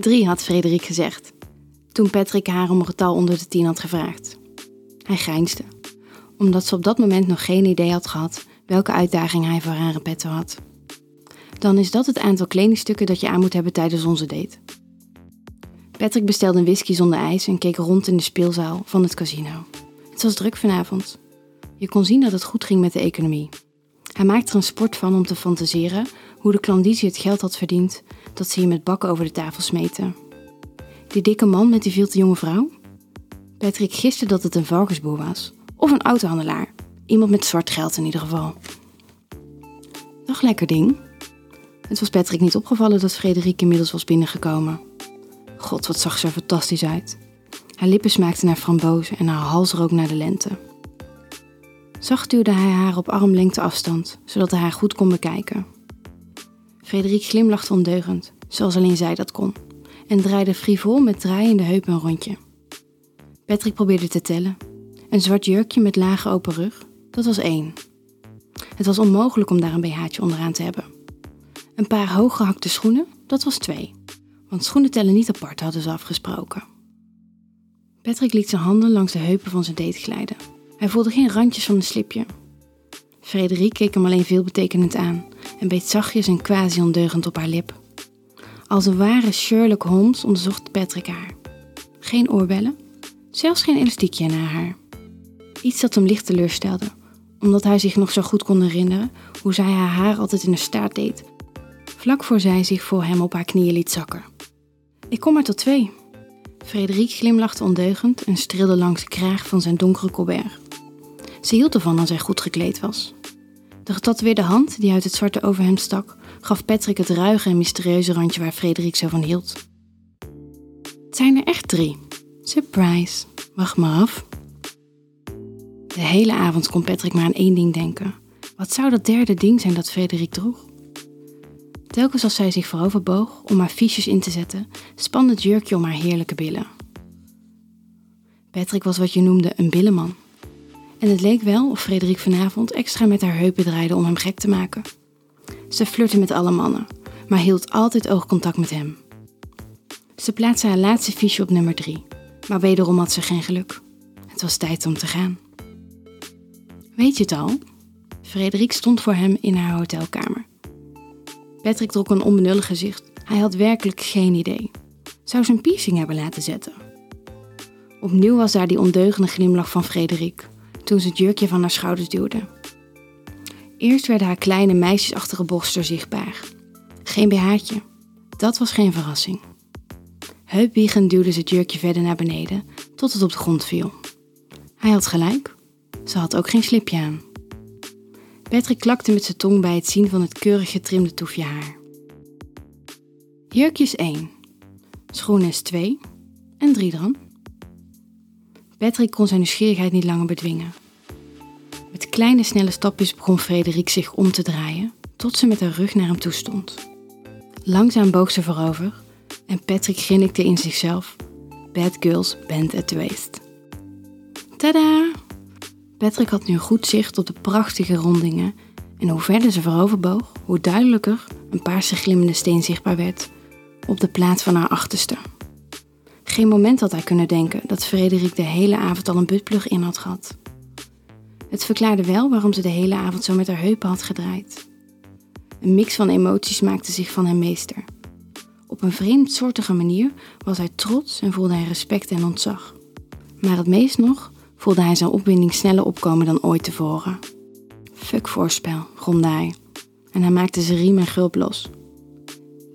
Drie had Frederik gezegd, toen Patrick haar om een getal onder de tien had gevraagd. Hij grijnsde, omdat ze op dat moment nog geen idee had gehad welke uitdaging hij voor haar petto had. Dan is dat het aantal kledingstukken dat je aan moet hebben tijdens onze date. Patrick bestelde een whisky zonder ijs en keek rond in de speelzaal van het casino. Het was druk vanavond. Je kon zien dat het goed ging met de economie. Hij maakte er een sport van om te fantaseren hoe de klandizie het geld had verdiend dat ze hier met bakken over de tafel smeten. Die dikke man met die veel te jonge vrouw? Patrick giste dat het een varkensboer was. Of een autohandelaar. Iemand met zwart geld in ieder geval. Dag lekker ding. Het was Patrick niet opgevallen dat Frederik inmiddels was binnengekomen. God, wat zag ze er fantastisch uit. Haar lippen smaakten naar frambozen en haar hals rook naar de lente. Zacht duwde hij haar op armlengte afstand, zodat hij haar goed kon bekijken. Frederik glimlachte ondeugend, zoals alleen zij dat kon, en draaide frivol met draaiende heupen een rondje. Patrick probeerde te tellen. Een zwart jurkje met lage open rug, dat was één. Het was onmogelijk om daar een BH'tje onderaan te hebben. Een paar hooggehakte schoenen, dat was twee. Want schoenen tellen niet apart, hadden ze afgesproken. Patrick liet zijn handen langs de heupen van zijn date glijden. Hij voelde geen randjes van een slipje. Frederik keek hem alleen veelbetekenend aan en beet zachtjes en quasi ondeugend op haar lip. Als een ware Sherlock Holmes onderzocht Patrick haar. Geen oorbellen, zelfs geen elastiekje naar haar. Iets dat hem licht teleurstelde, omdat hij zich nog zo goed kon herinneren hoe zij haar haar altijd in de staart deed, vlak voor zij zich voor hem op haar knieën liet zakken. Ik kom maar tot twee. Frederik glimlachte ondeugend en streelde langs de kraag van zijn donkere colbert. Ze hield ervan als hij goed gekleed was. De getatoeëerde hand die uit het zwarte overhemd stak, gaf Patrick het ruige en mysterieuze randje waar Frederik zo van hield. Het zijn er echt drie. Surprise. Wacht maar af. De hele avond kon Patrick maar aan één ding denken. Wat zou dat derde ding zijn dat Frederik droeg? Telkens als zij zich vooroverboog om haar fiches in te zetten, spande het jurkje om haar heerlijke billen. Patrick was wat je noemde een billenman. En het leek wel of Frederik vanavond extra met haar heupen draaide om hem gek te maken. Ze flirtte met alle mannen, maar hield altijd oogcontact met hem. Ze plaatste haar laatste fiche op nummer drie, maar wederom had ze geen geluk. Het was tijd om te gaan. Weet je het al? Frederik stond voor hem in haar hotelkamer. Patrick trok een onbenullig gezicht. Hij had werkelijk geen idee. Zou ze een piercing hebben laten zetten? Opnieuw was daar die ondeugende glimlach van Frederik, toen ze het jurkje van haar schouders duwde. Eerst werden haar kleine meisjesachtige borsten zichtbaar. Geen BH'tje. Dat was geen verrassing. Heupwiegend duwde ze het jurkje verder naar beneden, tot het op de grond viel. Hij had gelijk. Ze had ook geen slipje aan. Patrick klakte met zijn tong bij het zien van het keurig getrimde toefje haar. Jurkjes 1, schoenen is 2 en 3 dan. Patrick kon zijn nieuwsgierigheid niet langer bedwingen. Met kleine snelle stapjes begon Frederik zich om te draaien, tot ze met haar rug naar hem toe stond. Langzaam boog ze voorover en Patrick grinnikte in zichzelf. Bad girls band at the waist. Tada! Patrick had nu goed zicht op de prachtige rondingen en hoe verder ze vooroverboog, hoe duidelijker een paarse glimmende steen zichtbaar werd op de plaats van haar achterste. Geen moment had hij kunnen denken dat Frederik de hele avond al een buttplug in had gehad. Het verklaarde wel waarom ze de hele avond zo met haar heupen had gedraaid. Een mix van emoties maakte zich van hem meester. Op een vreemdsoortige manier was hij trots en voelde hij respect en ontzag. Maar het meest nog voelde hij zijn opwinding sneller opkomen dan ooit tevoren. Fuck voorspel, gromde hij. En hij maakte zijn riem en gulp los.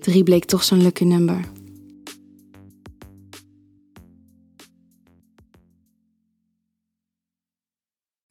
Drie bleek toch zijn lucky number.